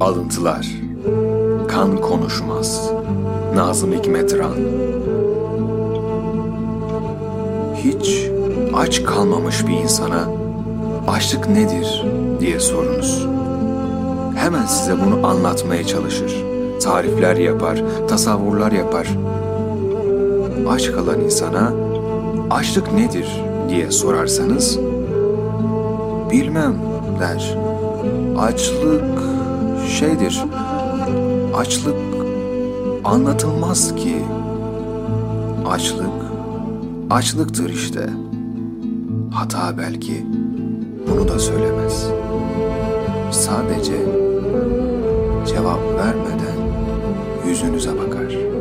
Alıntılar Kan konuşmaz Nazım Hikmet Ran Hiç aç kalmamış bir insana açlık nedir diye sorunuz. Hemen size bunu anlatmaya çalışır. Tarifler yapar, tasavvurlar yapar. Aç kalan insana açlık nedir diye sorarsanız bilmem der. Açlık şeydir. Açlık anlatılmaz ki. Açlık açlıktır işte. Hata belki bunu da söylemez. Sadece cevap vermeden yüzünüze bakar.